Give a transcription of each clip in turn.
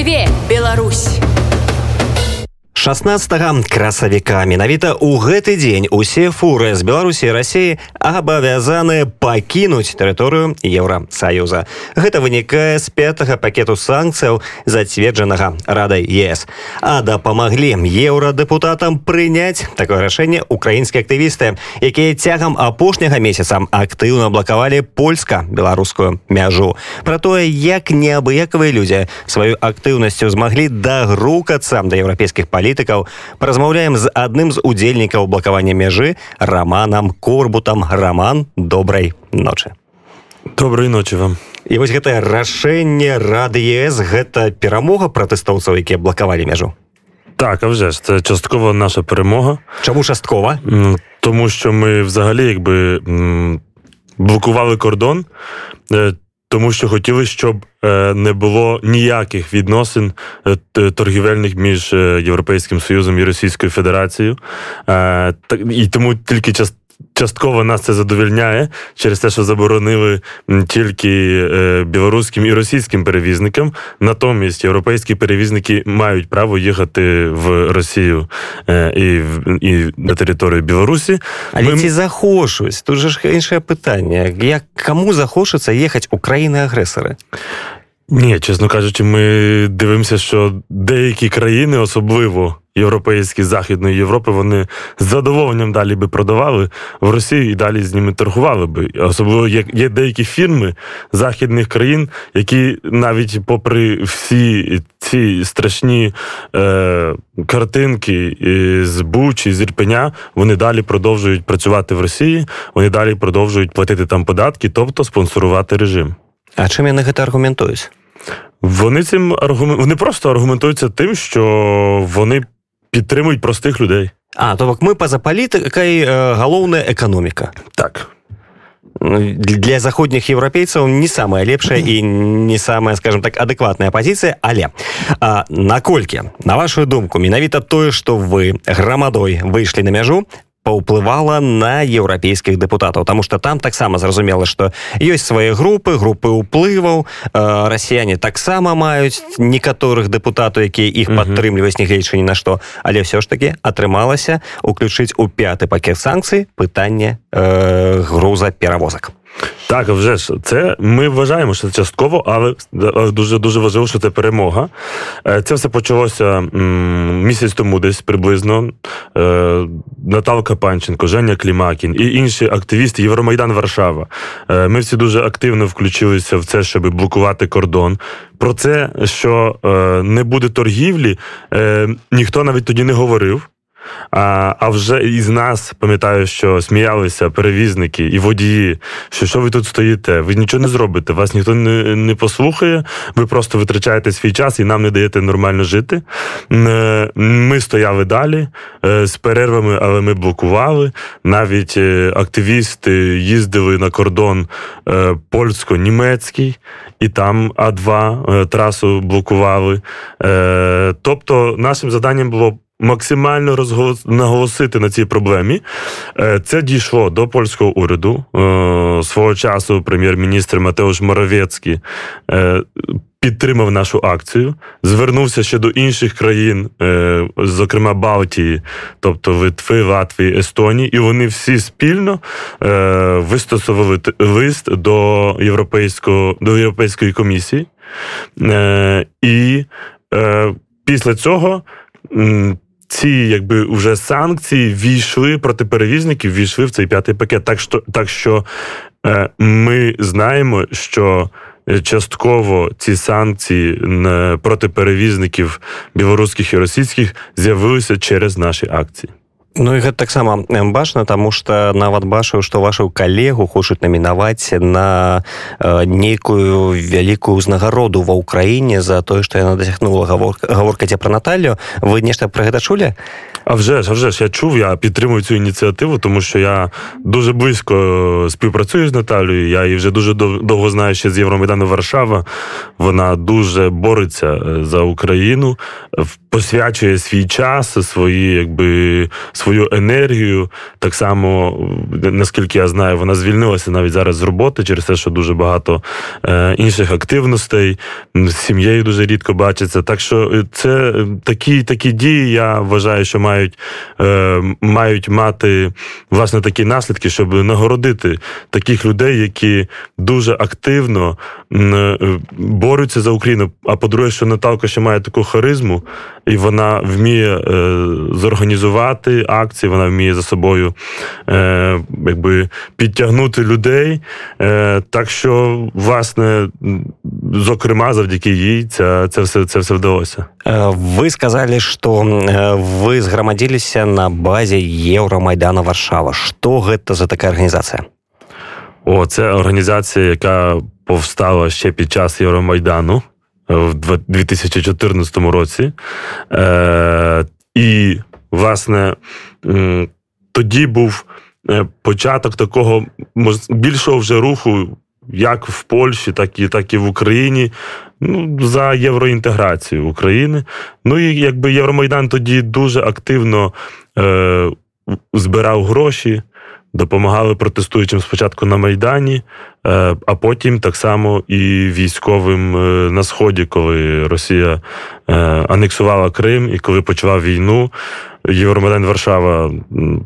Жыве Беларусь! 16 красавіка менавіта ў гэты дзень усе фуры з беларусі рассіі абавязаны пакінуць тэрыторыю еўросаюза гэта вынікае з пятага пакету санкцыяў зацверджанага радай ес а дапамаглі еўрадэпутатам прыняць такое рашэнне украінскія актывісты якія цягам апошняга месяца актыўна блакавалі польска-беларускую мяжу про тое як неабыякавыя людзі сваю актыўнасцю змаглі дагрукацца да еўрапейскіх палітаў палітыкаў паразмаўляем з адным з удзельнікаў блакавання мяжы раманам корбутам. Раман добрай ночы. Доброй ночи вам. І вось гэтае рашэнне рады ес гэта перамога пратэстоўцаў якія блакавалі мяжу? Так а вже ж це часткова наша перемога. Чаму часткова? Тому що ми взагалі якби блокували кордон тому що хотіли, щоб е, не було ніяких відносин е, торгівельних між е, Європейським Союзом і Російською Федерацією. І тому тільки частково нас це задовільняє через те, що заборонили тільки е, білоруським і російським перевізникам. Натомість європейські перевізники мають право їхати в Росію е, і і на територію Білорусі. Але Ми... ці захочуть. Тут же ж інше питання. Як кому захочеться їхати України-агресори? Ні, чесно кажучи, ми дивимося, що деякі країни, особливо європейські західної Європи, вони з задоволенням далі би продавали в Росію і далі з ними торгували би. Особливо є, є деякі фірми західних країн, які навіть попри всі ці страшні е, картинки з Бучі, з Ірпеня, вони далі продовжують працювати в Росії, вони далі продовжують платити там податки, тобто спонсорувати режим. А чим вони гэта аргументуюць? Вони цим аргумент... вони просто аргументуються тим, що вони підтримують простих людей. А, то ми поза політикою головна економіка. Так. Для заходніх європейців не самая лепшая і не самая скажем так адэкватная пазіцыя але а, наколькі на вашу думку менавіта тое што вы грамадой выйшлі на мяжу паўплывала на еўрапейскіх дэпутатаў тому что там таксама зразумела что ёсць свае групы групы ўплываў э, расіяне таксама маюць некаторых дэпутатаў якія іх падтрымліваюць нягледзячы ні на што але ўсё ж таки атрымалася уключыць у пяты пакет санкцый пытанне э, груза перавозак так, вже ж це ми вважаємо, що це частково, але дуже дуже важливо, що це перемога. Е, це все почалося місяць тому, десь приблизно. Е, Наталка Панченко, Женя Клімакін і інші активісти Євромайдан Варшава. Е, ми всі дуже активно включилися в це, щоб блокувати кордон. Про це, що не буде торгівлі, ніхто навіть тоді не говорив. А а вже із нас пам'ятаю, що сміялися перевізники і водії, що що ви тут стоїте? Ви нічого не зробите, вас ніхто не не послухає, ви просто витрачаєте свій час і нам не даєте нормально жити. Е, ми стояли далі е, з перервами, але ми блокували. Навіть е, активісти їздили на кордон польсько-німецький, і там А2 трасу блокували. Тобто, нашим завданням було максимально розголос... наголосити на цій проблемі. Е, це дійшло до польського уряду е, свого часу. Прем'єр-міністр Матеуш Моровецький е, підтримав нашу акцію, звернувся ще до інших країн, зокрема Балтії, тобто Литви, Латвії, Естонії, і вони всі спільно вистосували лист до європейського до європейської комісії. І після цього ці якби вже санкції війшли проти перевізників, війшли в цей п'ятий пакет. Так що так що е, ми знаємо, що частково ці санкції проти перевізників білоруських і російських з'явилися через наші акції. Ну і гэта таксама бачна тому что нават бачыў што вашу калегу хочуць намінаваць на э, нейкую вялікую ўзнагароду ва ўкраіне за тое што яна дасягнула гаворка гаворка дзе пра Наталлю вы нешта пра гэта чулі А вже ж, а вже ж я чув, я підтримую цю ініціативу, тому що я дуже близько співпрацюю з Наталією. Я її вже дуже довго знаю ще з Євромайдану Варшава. Вона дуже бореться за Україну, посвячує свій час, свої якби свою енергію. Так само, наскільки я знаю, вона звільнилася навіть зараз з роботи через те, що дуже багато е, інших активностей з сім'єю дуже рідко бачиться. Так що це такі такі дії, я вважаю, що мають е, мають мати власне такі наслідки, щоб нагородити таких людей, які дуже активно борються за Україну. А по-друге, що Наталка ще має таку харизму, і вона вміє е, зорганізувати акції, вона вміє за собою е, якби підтягнути людей. Е, Так що, власне, зокрема, завдяки їй, це, це все це все вдалося. Е, ви сказали, що е, ви згромадилися на базі Євромайдану Варшава. Що це за така організація? О, це організація, яка повстала ще під час Євромайдану в 2014 році. Е, І, власне, тоді був е, початок такого більшого вже руху. Як в Польщі, так і так і в Україні, ну за євроінтеграцію України. Ну і якби Євромайдан тоді дуже активно е, збирав гроші, допомагали протестуючим спочатку на Майдані, е, а потім так само і військовим е, на Сході, коли Росія анексувала Крим і коли почала війну. Євромайдан Варшава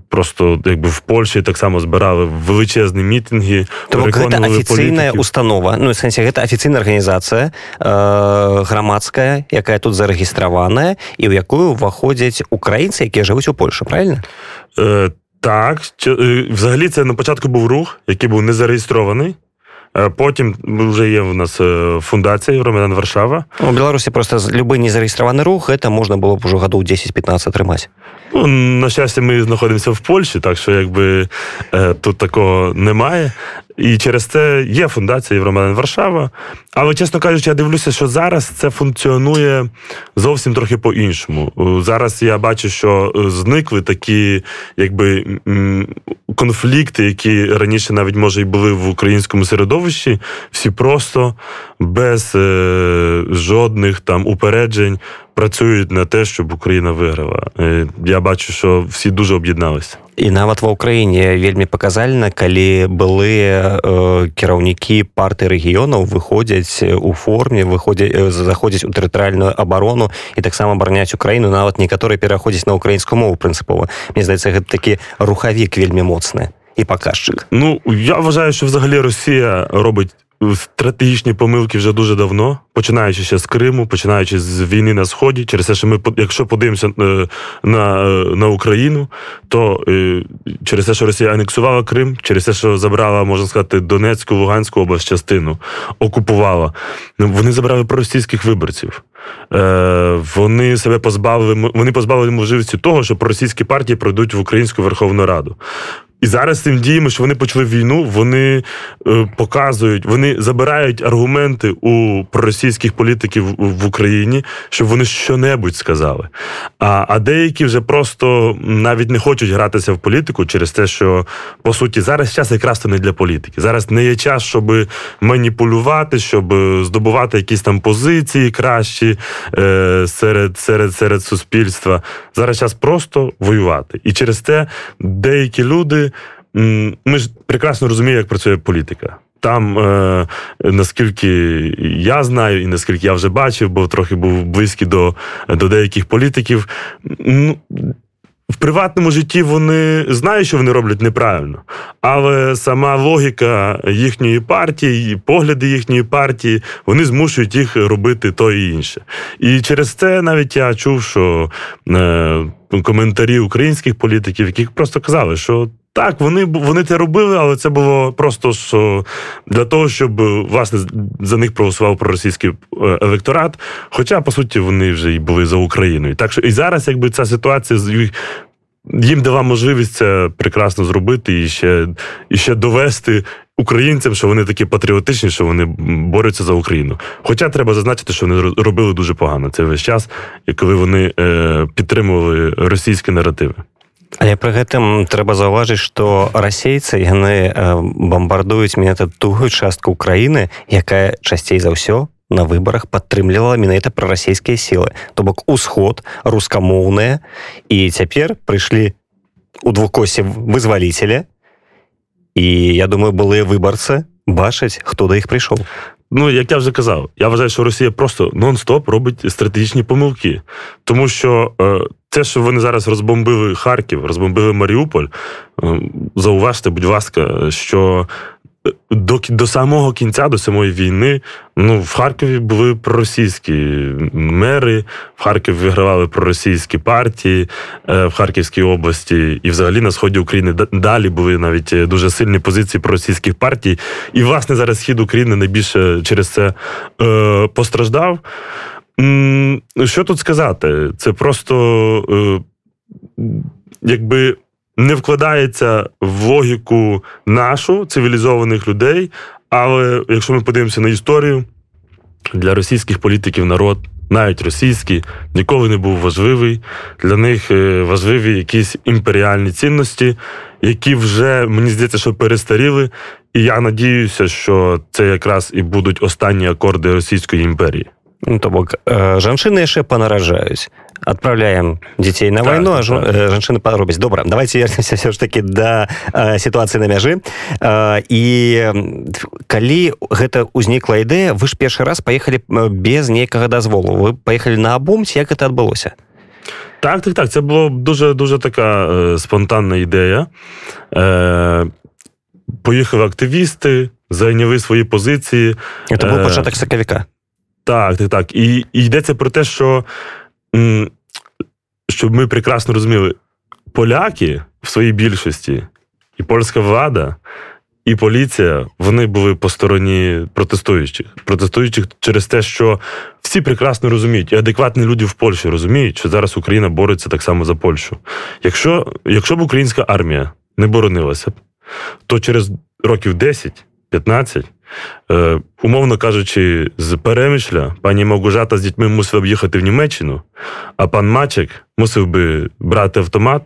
просто якби в Польщі так само збирали величезні мітинги. Тому гэта афіцыйная установа ну сэнсе гэта афіцыйная арганізацыя э, грамадская якая тут зарэгістраваная і ў якую ўваходзяць украінцы якія жывуць у Польше правильно э, так, е, взагалі, це на початку був рух, який був не зареєстрований. Е, потім вже є в нас е, фундація Євромайдан Варшава. У Білорусі просто любий незареєстрований рух, це можна було б уже году 10-15 тримати. Ну, на щастя, ми знаходимося в Польщі, так що якби тут такого немає. І через це є фундація Євромайдан Варшава. Але, чесно кажучи, я дивлюся, що зараз це функціонує зовсім трохи по-іншому. Зараз я бачу, що зникли такі, якби конфлікти, які раніше навіть може і були в українському середовищі, всі просто без е, жодних там упереджень працюють на те, щоб Україна виграла. Е, я бачу, що всі дуже об'єдналися. І нават ва ўкраіне вельмі паказальна калі былыя э, кіраўнікі парты рэгіёнаў выходзяць у форме выходзяць заходзяць у тэрытарыальную абарону і таксама абараняць украіну нават некаторыя пераходзяць на украінскую мову прынцыпова Мне здаецца гэта такі рухавік вельмі моцны і паказчык Ну я вважаю що взагалі Росія робить стратегічні помилки вже дуже давно, починаючи ще з Криму, починаючи з війни на Сході, через те, що ми, якщо подивимося е, на на Україну, то е, через те, що Росія анексувала Крим, через те, що забрала, можна сказати, Донецьку, Луганську область частину, окупувала, ну, вони забрали проросійських виборців. Е, вони себе позбавили, вони позбавили можливості того, що проросійські партії пройдуть в Українську Верховну Раду. І зараз цим діями, що вони почали війну, вони е, показують, вони забирають аргументи у проросійських політиків в Україні, щоб вони що-небудь сказали. А а деякі вже просто навіть не хочуть гратися в політику через те, що по суті зараз час якраз то не для політики. Зараз не є час, щоб маніпулювати, щоб здобувати якісь там позиції кращі е, серед, серед, серед суспільства. Зараз час просто воювати. І через те деякі люди ми ж прекрасно розуміємо, як працює політика. Там, е, наскільки я знаю, і наскільки я вже бачив, бо трохи був близький до до деяких політиків. Ну, В приватному житті вони знають, що вони роблять неправильно, але сама логіка їхньої партії, погляди їхньої партії, вони змушують їх робити то і інше. І через це навіть я чув, що е, коментарі українських політиків, які просто казали, що так, вони вони це робили, але це було просто для того, щоб власне за них проголосував проросійський е, електорат. Хоча, по суті, вони вже й були за Україною. Так що і зараз, якби ця ситуація їм дала можливість це прекрасно зробити і ще і ще довести українцям, що вони такі патріотичні, що вони борються за Україну. Хоча треба зазначити, що вони робили дуже погано цей весь час, коли вони е, підтримували російські наративи. Але пры гэтым трэба заўважыць што расейцы яны бомбардуюць менавіта тую частку Украіны якая часцей за ўсё на выбарах падтрымлівала менавіта прарасійскія сілы. То бок усход рускамоўныя. І цяпер прыйшлі у двукосе вызвалителя і я думаю былыя выбарцы бачаць хто да іх прыйшоў. Ну, як я вже казав, я вважаю, що Росія просто нон-стоп робить стратегічні помилки. Тому що те, що вони зараз розбомбили Харків, розбомбили Маріуполь, е, зауважте, будь ласка, що до до самого кінця, до самої війни, ну в Харкові були проросійські мери, в Харкові вигравали проросійські партії е, в Харківській області, і взагалі на сході України далі були навіть е, дуже сильні позиції проросійських партій. І, власне, зараз схід України найбільше через це е, постраждав. Що тут сказати? Це просто е, якби не вкладається в логіку нашу цивілізованих людей. Але якщо ми подивимося на історію, для російських політиків народ, навіть російський, ніколи не був важливий. Для них е, важливі якісь імперіальні цінності, які вже мені здається, що перестаріли. І я надіюся, що це якраз і будуть останні акорди Російської імперії. Ну, то бок э, жанчыны яшчэ панаражаюць отправляем детей на войну так, а так. жанчыны паробяць добра давайте вернемся все ж таки до да, ситуации на мяжы. І калі гэта ўзнікла ідэя вы ж першы раз поехали без нейкага дазволу. Вы поехали на абум як это адбылося? Так так так. Це було дуже дуже така е, спонтанна ідея. Е, поїхали активісти зайняли свої позиції. Це був початок сакавіка так, так, так. І, і йдеться про те, що щоб ми прекрасно розуміли, поляки в своїй більшості, і польська влада, і поліція вони були по стороні протестуючих. Протестуючих через те, що всі прекрасно розуміють, і адекватні люди в Польщі розуміють, що зараз Україна бореться так само за Польщу. Якщо, Якщо б українська армія не боронилася, то через років 10-15 Е, Умовно кажучи, з Перемишля пані Могужата з дітьми мусила б в Німеччину, а пан Мачек мусив би брати автомат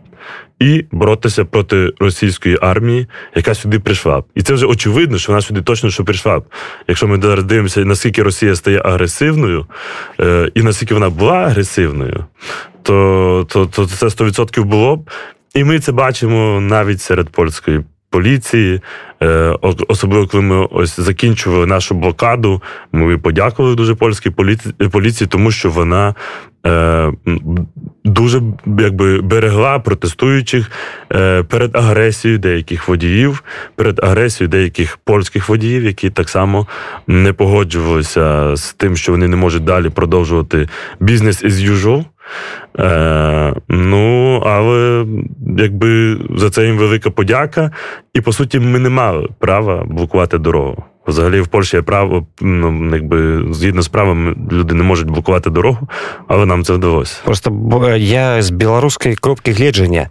і боротися проти російської армії, яка сюди прийшла. І це вже очевидно, що вона сюди точно що прийшла. Якщо ми зараз дивимося, наскільки Росія стає агресивною, е, і наскільки вона була агресивною, то, то, то це 100% було б. І ми це бачимо навіть серед польської поліції. Е, особливо, коли ми ось закінчували нашу блокаду, ми подякували дуже польській поліції, тому що вона е, дуже якби берегла протестуючих е, перед агресією деяких водіїв, перед агресією деяких польських водіїв, які так само не погоджувалися з тим, що вони не можуть далі продовжувати бізнес as usual. Е, Ну, але якби за це їм велика подяка. І по суті, ми не мали права блокувати дорогу. Взагалі в Польщі є право, ну якби згідно з правом люди не можуть блокувати дорогу, але нам це вдалося. Просто я з білоруської кропки гледжання.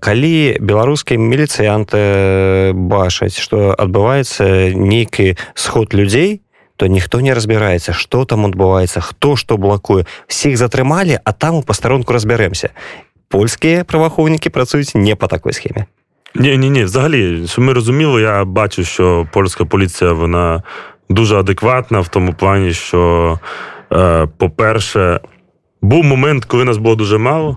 Калі беларускія міліцыянты бачаць, што адбываецца нейкі сход людзей, то ніхто не разбіраецца что там адбываецца хто што блакуе всіх затрымалі а там у пастаронку разбярэмся польскія праваахоўнікі працуюць не по такой схеме ні ні ні взагалі що ми розуміли я бачу що польська поліція вона дуже адекватна в тому плані що е, по-перше був момент коли нас було дуже мало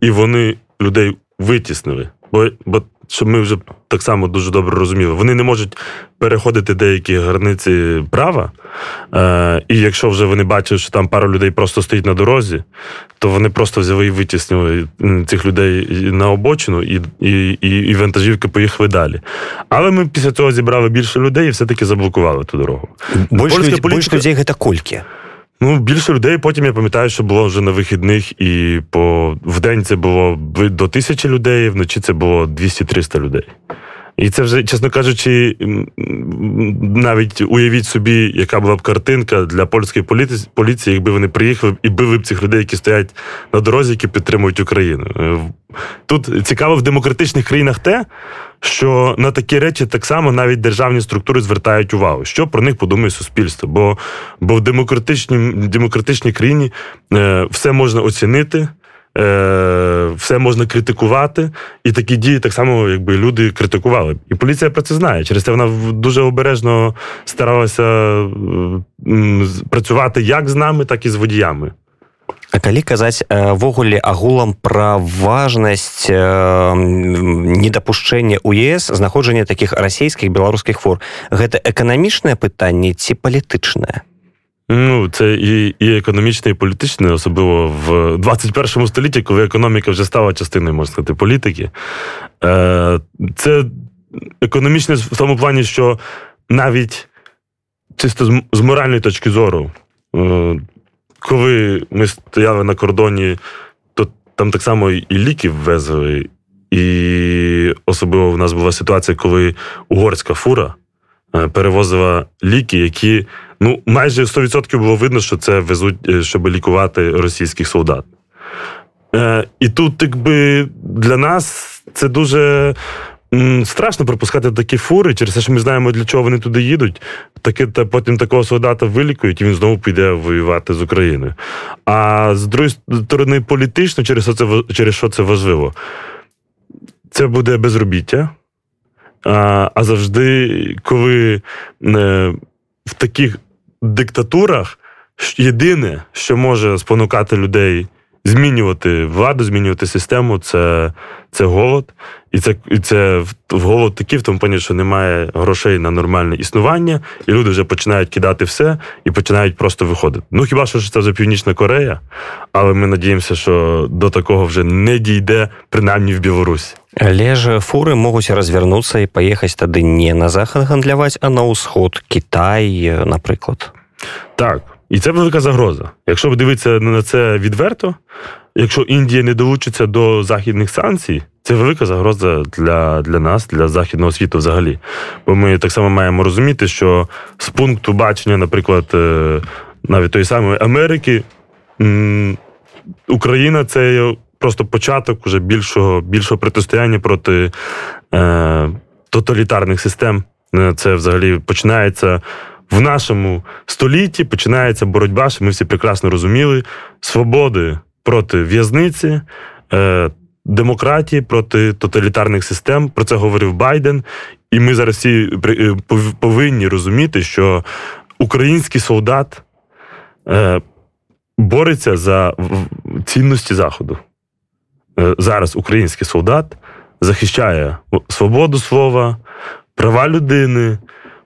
і вони людей витіснили бо бо щоб ми вже так само дуже добре розуміли, вони не можуть переходити деякі границі права. Е, І якщо вже вони бачать, що там пару людей просто стоїть на дорозі, то вони просто взяли і витіснили цих людей на обочину, і і, і, і вантажівки поїхали далі. Але ми після цього зібрали більше людей і все-таки заблокували ту дорогу. Більше людей, політика... людей це кольки. Ну, більше людей. Потім я пам'ятаю, що було вже на вихідних, і по в день це було до тисячі людей, вночі це було 200-300 людей. І це вже, чесно кажучи, навіть уявіть собі, яка була б картинка для польської поліції, якби вони приїхали і били б цих людей, які стоять на дорозі, які підтримують Україну. Е, тут цікаво в демократичних країнах те, що на такі речі так само навіть державні структури звертають увагу, що про них подумає суспільство. Бо бо в демократичній демократичній країні е, все можна оцінити. Е, все можна критикувати, і такі дії так само, якби люди критикували. І поліція про це знає. Через це вона дуже обережно старалася працювати як з нами, так і з водіями. А калі казаць ввогуле агулам пра важнасць недапушчэння у ЕС знаходжання такіх расійскіх беларускіх фур гэта эканамічнае пытанне ці палітычнае Ну, це і і економічне, і політичне, особливо в 21 столітті, коли економіка вже стала частиною, можна сказати, політики. Е, Це економічне в тому плані, що навіть чисто з моральної точки зору, е, коли ми стояли на кордоні, то там так само і ліки ввезли, і особливо в нас була ситуація, коли угорська фура е, перевозила ліки, які ну майже 100% було видно, що це везуть, е, щоб лікувати російських солдат. Е, І тут, якби для нас це дуже страшно пропускати такі фури, через те, що ми знаємо, для чого вони туди їдуть. Таки, та потім такого солдата вилікують, і він знову піде воювати з Україною. А з другої сторони, політично, через що це через що це важливо, це буде безробіття. А а завжди, коли е, в таких диктатурах єдине, що може спонукати людей змінювати владу, змінювати систему, це це голод. І це і це в голод такий, в тому плані, що немає грошей на нормальне існування, і люди вже починають кидати все і починають просто виходити. Ну хіба що це вже Північна Корея, але ми надіємося, що до такого вже не дійде, принаймні в Білорусі. Але ж фуры могуць развярнуцца і паехаць тады не на захад гандляваць, а на ўсход Кітай, напрыклад. Так, і це велика загроза. Якщо ви дивитися на це відверто, якщо Індія не долучиться до західних санкцій, це велика загроза для для нас, для західного світу взагалі. Бо ми так само маємо розуміти, що з пункту бачення, наприклад, е, навіть тої самої Америки, Україна це просто початок уже більшого більшого протистояння проти е, тоталітарних систем. Е, це взагалі починається в нашому столітті починається боротьба, що ми всі прекрасно розуміли, свободи проти в'язниці, е, демократії проти тоталітарних систем. Про це говорив Байден. І ми зараз всі е, повинні розуміти, що український солдат е, бореться за цінності Заходу. Зараз український солдат захищає свободу слова, права людини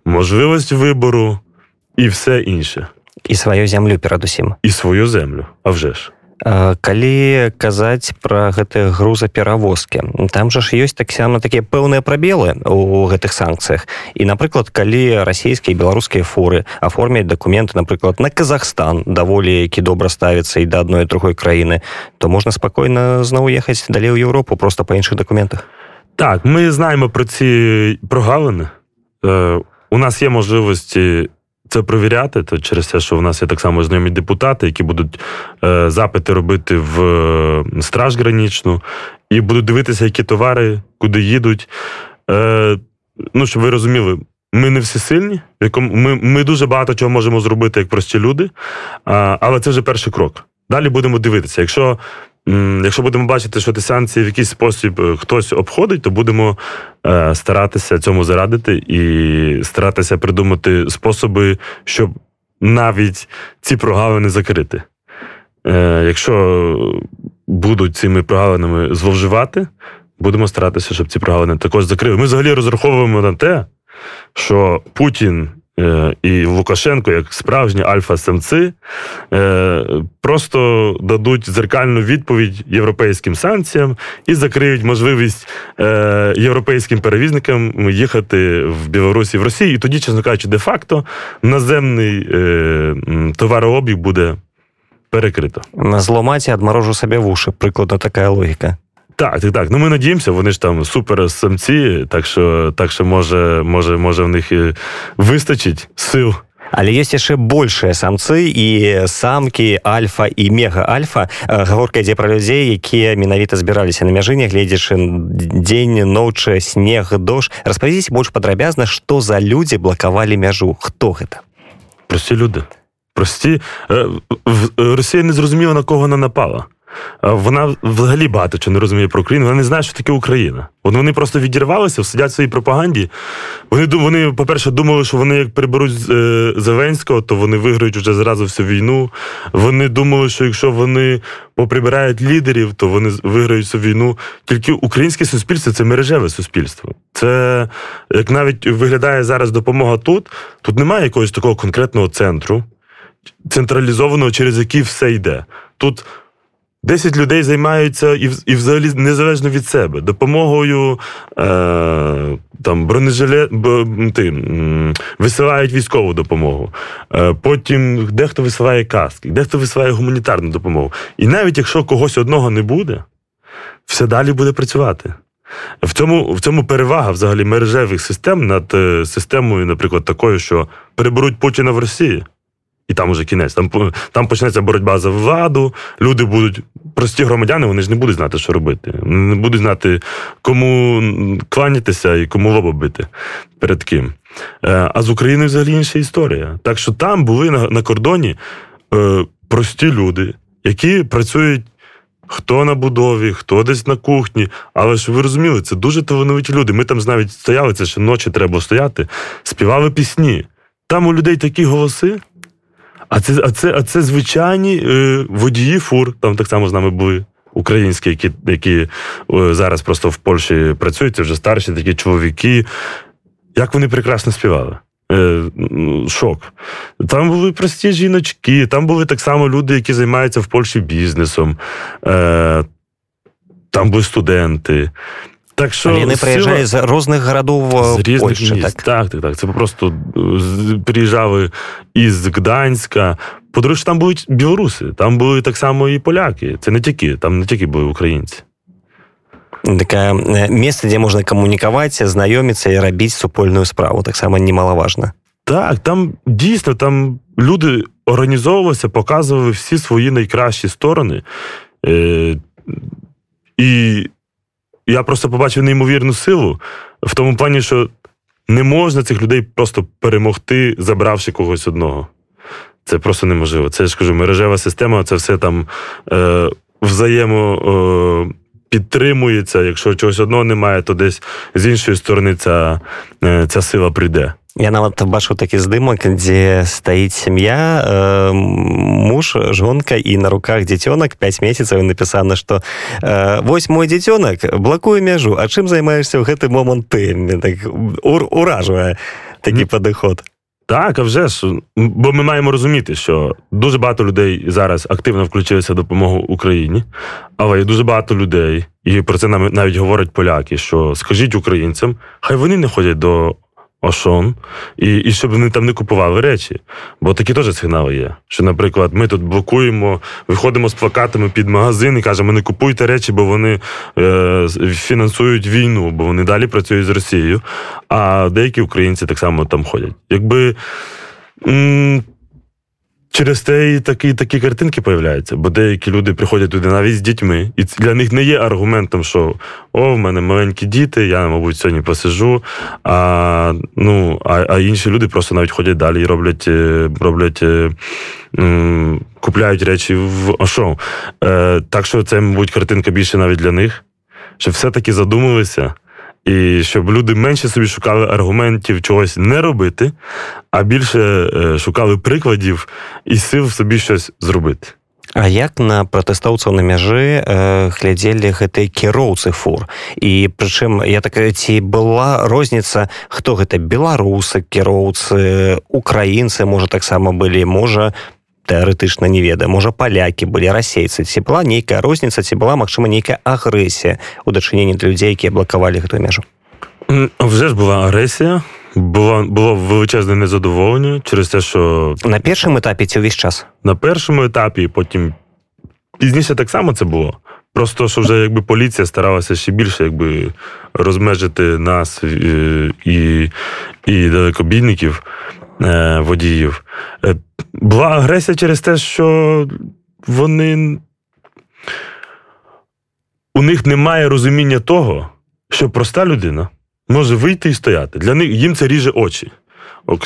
можливість вибору і все інше. І сваю зямлю перадусім. І свою землю, а вже ж. калі казаць пра гэтыя грузаперавозкі там жа ж ёсць таксама такія пэўныя прабелы у гэтых санкцыях і напрыклад калі расійскія і беларускія фуры аформяць дакументы напрыклад на Казахстан даволі які добра ставіцца і да адной другой краіны то можна спакойна зноў ехаць далей у Еўропу просто па іншых дакументах так мы знаємо про ці прогалини у нас є можливості це провіряти, то через те, що в нас є так само знайомі депутати, які будуть е, запити робити в е, страж гранічну, і будуть дивитися, які товари, куди їдуть. Е, Ну, щоб ви розуміли, ми не всі сильні, ми, ми дуже багато чого можемо зробити як прості люди, а, але це вже перший крок. Далі будемо дивитися. Якщо Якщо будемо бачити, що ті санкції в якийсь спосіб е, хтось обходить, то будемо е, старатися цьому зарадити і старатися придумати способи, щоб навіть ці прогалини закрити. Е, якщо будуть цими прогалинами зловживати, будемо старатися, щоб ці прогалини також закрили. Ми взагалі розраховуємо на те, що Путін і Лукашенко, як справжні альфа-самці, е, просто дадуть зеркальну відповідь європейським санкціям і закриють можливість е, європейським перевізникам їхати в Білорусі в Росію. І тоді, чесно кажучи, де-факто наземний товарообіг буде перекрито. Зломаті адморожу себе вуші. Прикладно така логіка. Так, так, так. Ну ми надіємося, вони ж там супер самці, так що так що може, може, може в них і вистачить сил. Але ёсць яшчэ большыя самцы і самкі альфа і мега-альфа гаворка ідзе пра людзей якія менавіта збіраліся на мяжы нягледзячы дзень ночы снег дождж распавядзіць больш падрабязна што за людзі блакавалі мяжу хто гэта прості люди. Прості. Росія не зрозуміла на кого вона напала Вона взагалі багато чого не розуміє про Україну. Вона не знає, що таке Україна. От вони просто відірвалися, сидять в своїй пропаганді. Вони, вони по-перше, думали, що вони як приберуть е, Зеленського, то вони виграють вже зразу всю війну. Вони думали, що якщо вони поприбирають лідерів, то вони виграють цю війну. Тільки українське суспільство це мережеве суспільство. Це як навіть виглядає зараз допомога тут. Тут немає якогось такого конкретного центру, централізованого, через який все йде. Тут 10 людей займаються і і взагалі незалежно від себе допомогою е, там бронежилет, ти, висилають військову допомогу. Е, Потім дехто висилає каски, дехто висилає гуманітарну допомогу. І навіть якщо когось одного не буде, все далі буде працювати. В цьому в цьому перевага взагалі мережевих систем над е, системою, наприклад, такою, що переберуть Путіна в Росії. І там уже кінець. Там там почнеться боротьба за владу. Люди будуть прості громадяни, вони ж не будуть знати, що робити. Не будуть знати, кому кланятися і кому лоба бити перед ким. Е, а з Україною взагалі інша історія. Так що там були на, на кордоні е, прості люди, які працюють. Хто на будові, хто десь на кухні. Але ж ви розуміли, це дуже талановиті люди. Ми там навіть стояли, це ще ночі треба стояти, співали пісні. Там у людей такі голоси. А це а це, а це звичайні е, водії фур, там так само з нами були. Українські, які які е, зараз просто в Польщі працюють, це вже старші такі чоловіки. Як вони прекрасно співали. Е, Шок. Там були прості жіночки, там були так само люди, які займаються в Польщі бізнесом, Е, там були студенти. Так що вони приїжджають з різних різних Польщі, міст. Так? так, так, так. Це просто приїжджали із Гданська. По-друге, там були білоруси, там були так само і поляки. Це не тільки, там не тільки були українці. Таке місце, де можна комунікувати, знайомитися і робити супольну справу. Так само немаловажно. Так, там дійсно там люди організовувалися, показували всі свої найкращі сторони. Е, І я просто побачив неймовірну силу в тому плані, що не можна цих людей просто перемогти, забравши когось одного. Це просто неможливо. Це я ж кажу, мережева система, це все там е, взаємо. Е, Підтримується, якщо чогось одного немає, то десь з іншої сторони ця е, ця сила прийде. Я нават бачу такі здымак дзе стаіць сям'я э, муж жонка і на руках дзіцёнак 5 месяцаў напісана што э, вось мой дзіцёнак блакуе мяжу А чым займаешься ў гэты момант ты так, ур, уражвае такі падыход так а вже ж бо ми маємо розуміти що дуже багато людей зараз активно включилися в допомогу Україні але є дуже багато людей і про це нам навіть говорять поляки що скажіть українцям хай вони не ходять до Ошон, і і щоб вони там не купували речі. Бо такі теж сигнали є. Що, наприклад, ми тут блокуємо, виходимо з плакатами під магазин і кажемо, не купуйте речі, бо вони е, фінансують війну, бо вони далі працюють з Росією. А деякі українці так само там ходять. Якби. Через те і такі такі картинки появляються, бо деякі люди приходять туди навіть з дітьми, і для них не є аргументом, що о, в мене маленькі діти, я, мабуть, сьогодні посижу. А ну, а, а інші люди просто навіть ходять далі і роблять, е, роблять м, купляють речі в Ошо. Е, Так що це, мабуть, картинка більше навіть для них, щоб все-таки задумалися І щоб люди менше собі шукали аргументів чогось не робити, а більше шукали прикладів і сил собі щось зробити. А як на пратэстоўцаў на мяжы э, глядзелі гэтыя кіроўцы фур і прычым я так ці была розніца хто гэта беларусы кіроўцы украінцы можа таксама былі можа тэарэтычна не ведае можа палякі былі расейцы ці была нейкая розніца ці была магчыма нейкая агрэсія у дачыненні для людзей якія блакавалі гэтую мяжу вже ж була агресія було було величезне незадоволення через те, що на першому етапі це весь час на першому етапі, потім пізніше так само це було. Просто що вже якби поліція старалася ще більше якби розмежити нас і і, і далекобійників е, водіїв. Е, була агресія через те, що вони у них немає розуміння того, що проста людина може вийти і стояти. Для них їм це ріже очі.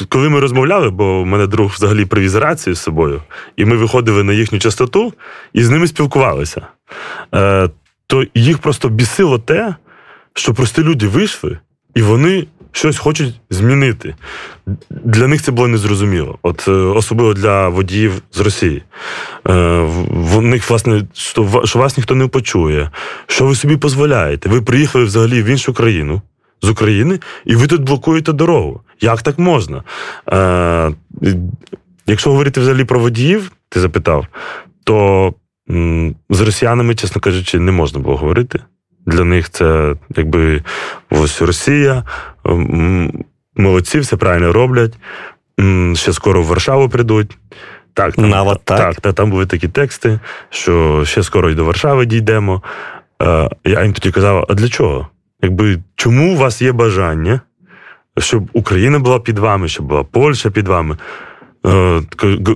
коли ми розмовляли, бо в мене друг взагалі привіз рацію з собою, і ми виходили на їхню частоту і з ними спілкувалися, е, то їх просто бісило те, що прості люди вийшли, і вони щось хочуть змінити. Для них це було незрозуміло. От е, особливо для водіїв з Росії. Е, в них, власне, що, вас ніхто не почує, що ви собі дозволяєте. Ви приїхали взагалі в іншу країну. З України, і ви тут блокуєте дорогу. Як так можна? Е, Якщо говорити взагалі про водіїв, ти запитав, то з росіянами, чесно кажучи, не можна було говорити. Для них це якби ось Росія, молодці, все правильно роблять. Ще скоро в Варшаву прийдуть. Так, там, Навод так. так, та, там були такі тексти, що ще скоро й до Варшави дійдемо. Е, я їм тоді казав: а для чого? Якби чому у вас є бажання, щоб Україна була під вами, щоб була Польща під вами? Е,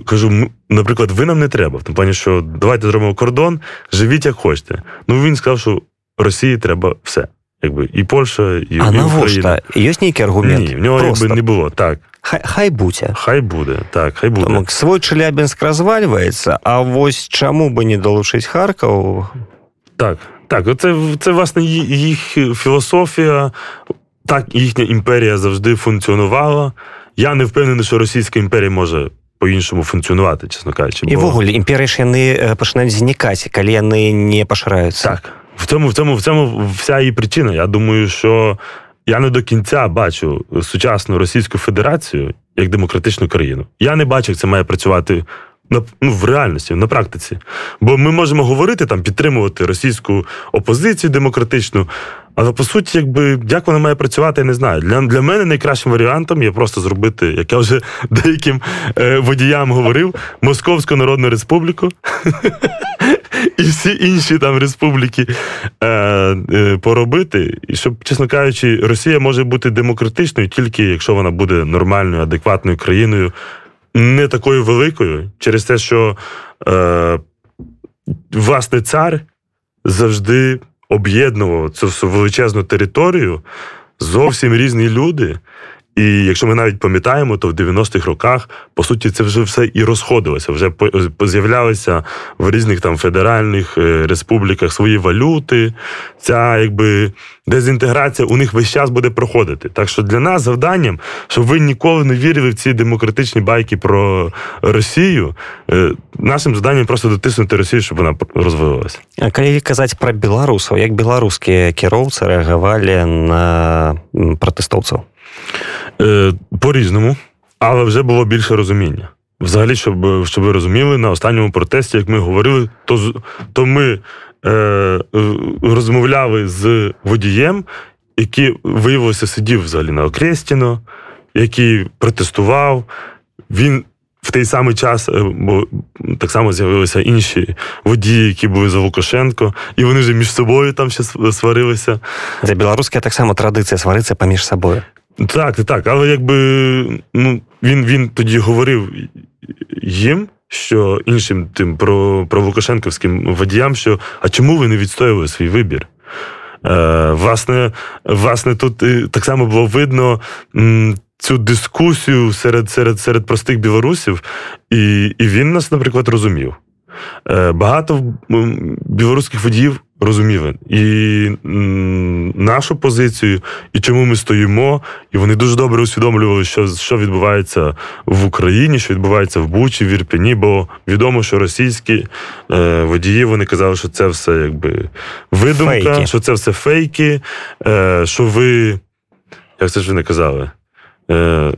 кажу, наприклад, ви нам не треба. В тому плані, що давайте зробимо кордон, живіть як хочете. Ну він сказав, що Росії треба все. Якби і Польща, і, а і Україна. Є який аргумент? Ні, в нього Просто. якби не було. Так. Хай, хай буде. Хай буде, так, хай буде. Тому свой Челябинськ розвалюється, а ось чому би не долучити Харків? Так, так. Це, це власне, їх філософія, так їхня імперія завжди функціонувала. Я не впевнений, що Російська імперія може по-іншому функціонувати, чесно кажучи. І бо... вогуле імперії ж яны починають зникати, коли вони не пошираються. Так. В цьому, в цьому, в цьому вся її причина. Я думаю, що я не до кінця бачу сучасну Російську Федерацію як демократичну країну. Я не бачу, як це має працювати на ну, в реальності, на практиці. Бо ми можемо говорити там, підтримувати російську опозицію демократичну. Але по суті, якби як вона має працювати, я не знаю. Для для мене найкращим варіантом є просто зробити, як я вже деяким е, водіям говорив, Московську Народну Республіку і всі інші там республіки е, е, поробити. І щоб, чесно кажучи, Росія може бути демократичною тільки якщо вона буде нормальною, адекватною країною не такою великою, через те, що е, власне цар завжди об'єднував цю величезну територію зовсім різні люди. І якщо ми навіть пам'ятаємо, то в 90-х роках по суті це вже все і розходилося. Вже з'являлися в різних там федеральних е, республіках свої валюти. Ця якби дезінтеграція у них весь час буде проходити. Так що для нас завданням, щоб ви ніколи не вірили в ці демократичні байки про Росію, е, нашим завданням просто дотиснути Росію, щоб вона розвивалася. А коли казати про білорусів, як білоруські керовці реагували на протестовців? Е, По-різному, але вже було більше розуміння. Взагалі, щоб щоб ви розуміли, на останньому протесті, як ми говорили, то то ми е, розмовляли з водієм, який виявилося сидів взагалі на Окрестіно, який протестував. Він в той самий час, е, бо так само з'явилися інші водії, які були за Лукашенко, і вони вже між собою там ще сварилися. Це білоруська так само традиція сваритися поміж собою. Так, так, але якби ну, він він тоді говорив їм, що іншим тим про про Лукашенківським водіям, що а чому ви не відстоювали свій вибір? Е, Власне, власне, тут так само було видно цю дискусію серед серед, серед простих білорусів, і, і він нас, наприклад, розумів. Е, Багато білоруських водіїв розуміли і нашу позицію, і чому ми стоїмо. І вони дуже добре усвідомлювали, що що відбувається в Україні, що відбувається в Бучі, в Ірпені, бо відомо, що російські е, водії вони казали, що це все якби видумка, фейки. що це все фейки, е, що ви. Як це ж вони казали? Е,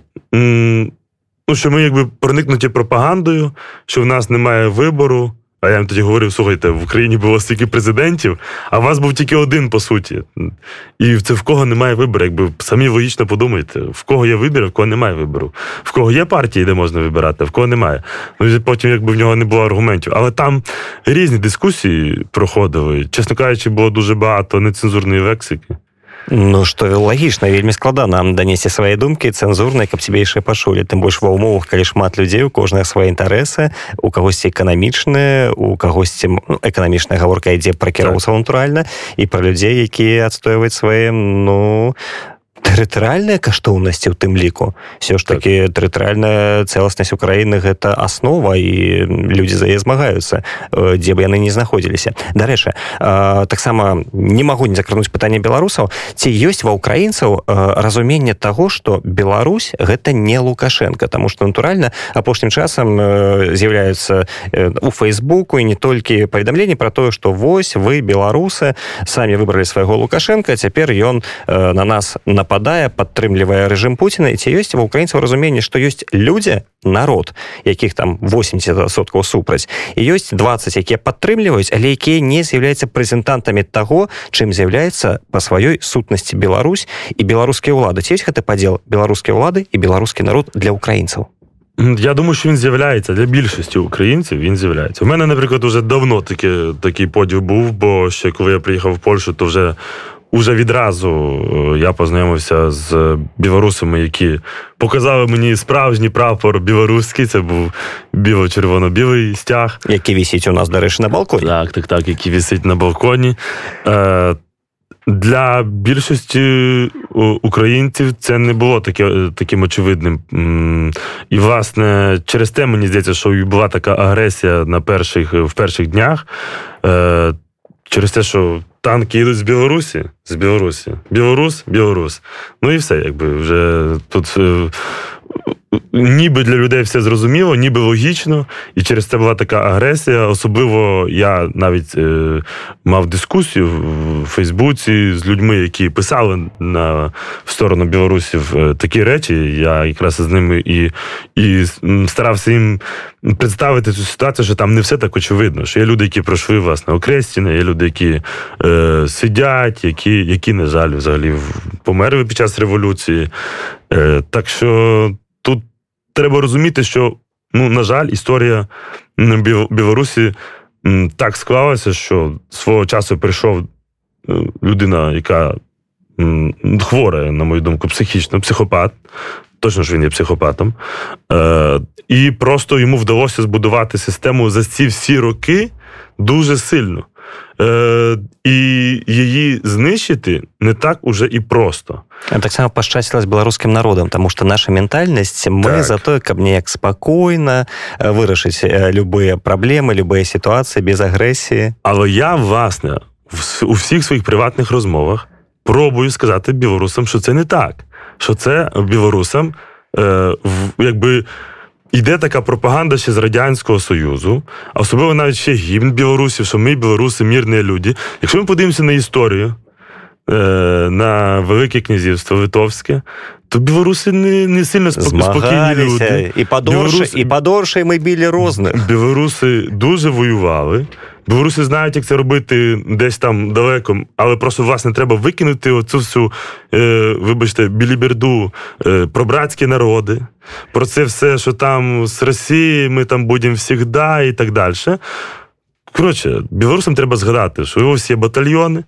Ну, що ми якби проникнуті пропагандою, що в нас немає вибору. А я їм тоді говорив: слухайте, в Україні було стільки президентів, а у вас був тільки один, по суті. І це в кого немає вибору. Якби самі логічно подумайте, в кого є вибір, в кого немає вибору. В кого є партії, де можна вибирати, а в кого немає. Ну потім, якби в нього не було аргументів. Але там різні дискусії проходили. Чесно кажучи, було дуже багато нецензурної лексики. Ну што лагічна вельмі складана данесці свае думкі цэнзурнай каб цябе яшчэ пашулі тым больш ва ўмовах калі шмат людзей у кожныя свае інтарэсы у кагосьці эканамічныя у кагосьці ну, эканамічная гаворка ідзе пра кіроўцаў натуральна і пра людзей якія адстойваюць свае ну тэрытарыальныя каштоўнасці у тым ліку? Все ж таки так. тэрытарыальная цэласнасць Украіны гэта аснова і людзі за яе змагаюцца дзе б яны не знаходзіліся. Дарэчы таксама не магу не закрануць пытанне беларусаў. Ці ёсць ва украінцаў разуменне того что Беларусь гэта не лукашенко? Тому что натуральна апошнім часам з'яўляюцца у фейсбуку і не толькі паведамленні про тое что вось вы беларусы самі выбралі свайго лукашенко цяпер ён на нас напад нападае падтрымлівае рэжым Пуціна і ці ёсць ва украінцаў разуменне што ёсць людзі народ якіх там 80соткаў супраць і ёсць 20 якія падтрымліваюць але якія не з'яўляюцца прэзентантамі таго чым з'яўляецца па сваёй сутнасці Беларусь і беларускія ўлады ці ёсць гэты падзел беларускія ўлады і беларускі народ для украінцаў Я думаю, що він з'являється для більшості українців. Він з'являється. У мене, наприклад, вже давно таки, такий поділ був, бо ще коли я приїхав в Польщу, то вже Уже відразу е, я познайомився з білорусами, які показали мені справжній прапор білоруський. Це був біло-червоно-білий стяг. Який висить у нас, до речі, на балконі. Так, так, так, який висить на балконі. Е, для більшості українців це не було таке, таким очевидним. І, власне, через те мені здається, що була така агресія на перших, в перших днях. Е, через те, що танки їдуть з Білорусі, з Білорусі, Білорус, Білорус. Ну і все, якби вже тут е, ніби для людей все зрозуміло, ніби логічно, і через це була така агресія. Особливо я навіть е, мав дискусію в Фейсбуці з людьми, які писали на в сторону білорусів е, такі речі. Я якраз з ними і і старався їм представити цю ситуацію, що там не все так очевидно. Що є люди, які пройшли власне Окрестіна, є люди, які е, сидять, які, які, на жаль, взагалі померли під час революції. Е, Так що треба розуміти, що, ну, на жаль, історія Білорусі так склалася, що свого часу прийшов е, людина, яка хвора, на мою думку, психічно, психопат. Точно ж він є психопатом. Е, І просто йому вдалося збудувати систему за ці всі роки дуже сильно. Е, І її знищити не так уже і просто. Так само пашчасцілася беларускім народам, тому што наша ментальнасць мы так. за тое, каб неяк спакойна вырашыць любыя праблемы, любыя сітуацыі без агрэсіі. Але я власне у всіх своїх приватних розмовах пробую сказати білорусам, що це не так. Що це білорусам е, якби Йде така пропаганда ще з Радянського Союзу, а особливо навіть ще гімн білорусів, що ми, білоруси, мірні люди. Якщо ми подивимося на історію, е, на Велике Князівство Литовське, то білоруси не не сильно спокійні люди. І подорше, білоруси, і подорше ми білі розних. Білоруси дуже воювали. Білоруси знають, як це робити десь там далеко, але просто власне треба викинути оцю всю, е, вибачте, біліберду е, про братські народи, про це все, що там з Росії ми там будемо завжди і так далі. Коротше, білорусам треба згадати, що ось є батальйони,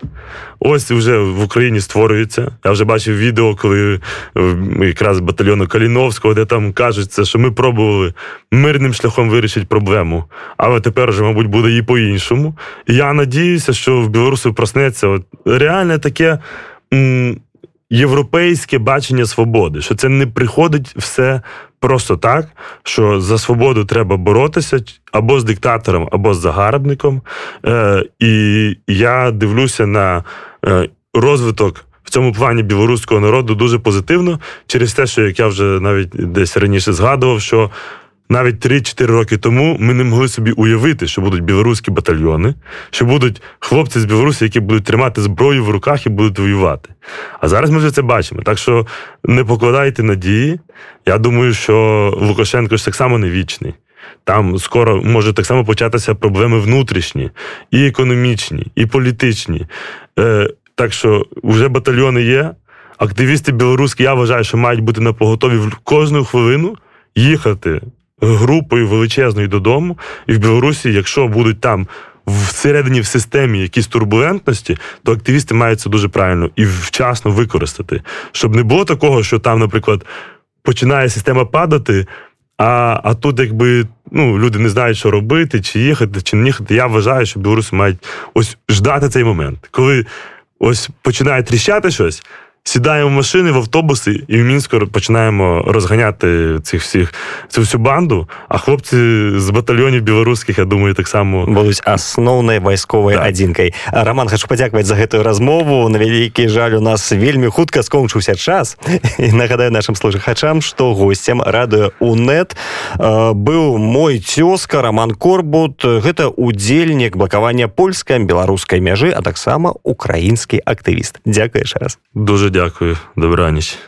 ось вже в Україні створюються. Я вже бачив відео, коли е, якраз батальйону Каліновського, де там кажеться, що ми пробували мирним шляхом вирішити проблему, але тепер вже, мабуть, буде і по-іншому. Я надіюся, що в Білорусі проснеться от реальне таке. М- Європейське бачення свободи, що це не приходить все просто так, що за свободу треба боротися або з диктатором, або з загарбником. Е, І я дивлюся на е, розвиток. В цьому плані білоруського народу дуже позитивно через те, що як я вже навіть десь раніше згадував, що навіть 3-4 роки тому ми не могли собі уявити, що будуть білоруські батальйони, що будуть хлопці з Білорусі, які будуть тримати зброю в руках і будуть воювати. А зараз ми вже це бачимо. Так що не покладайте надії. Я думаю, що Лукашенко ж так само не вічний. Там скоро може так само початися проблеми внутрішні, і економічні, і політичні. Е, Так що вже батальйони є. Активісти білоруські, я вважаю, що мають бути на поготові в кожну хвилину їхати групою величезною додому, і в Білорусі, якщо будуть там всередині в системі якісь турбулентності, то активісти мають це дуже правильно і вчасно використати, щоб не було такого, що там, наприклад, починає система падати. А а тут, якби ну, люди не знають, що робити, чи їхати, чи не їхати. Я вважаю, що білоруси мають ось ждати цей момент, коли ось починає тріщати щось, Сідаємо в машини, в автобуси, і в мінську починаємо розганяти цих всіх цю всю банду. А хлопці з батальйонів білоруських, я думаю, так само будуць асноўнай вайсковай Да. адзінкай роман хочу падзякаваць за гэтую размову на вялікі жаль у нас вельмі хутка скончыўся час. І нагадаю нашим служахачам што гостцем радыё унет быў мой цёзка роман корбут. Гэта удзельнік блакавання польска-беларускай мяжы а таксама украінскі актывіст дзякуеш раз дуже дякую. Добраніч.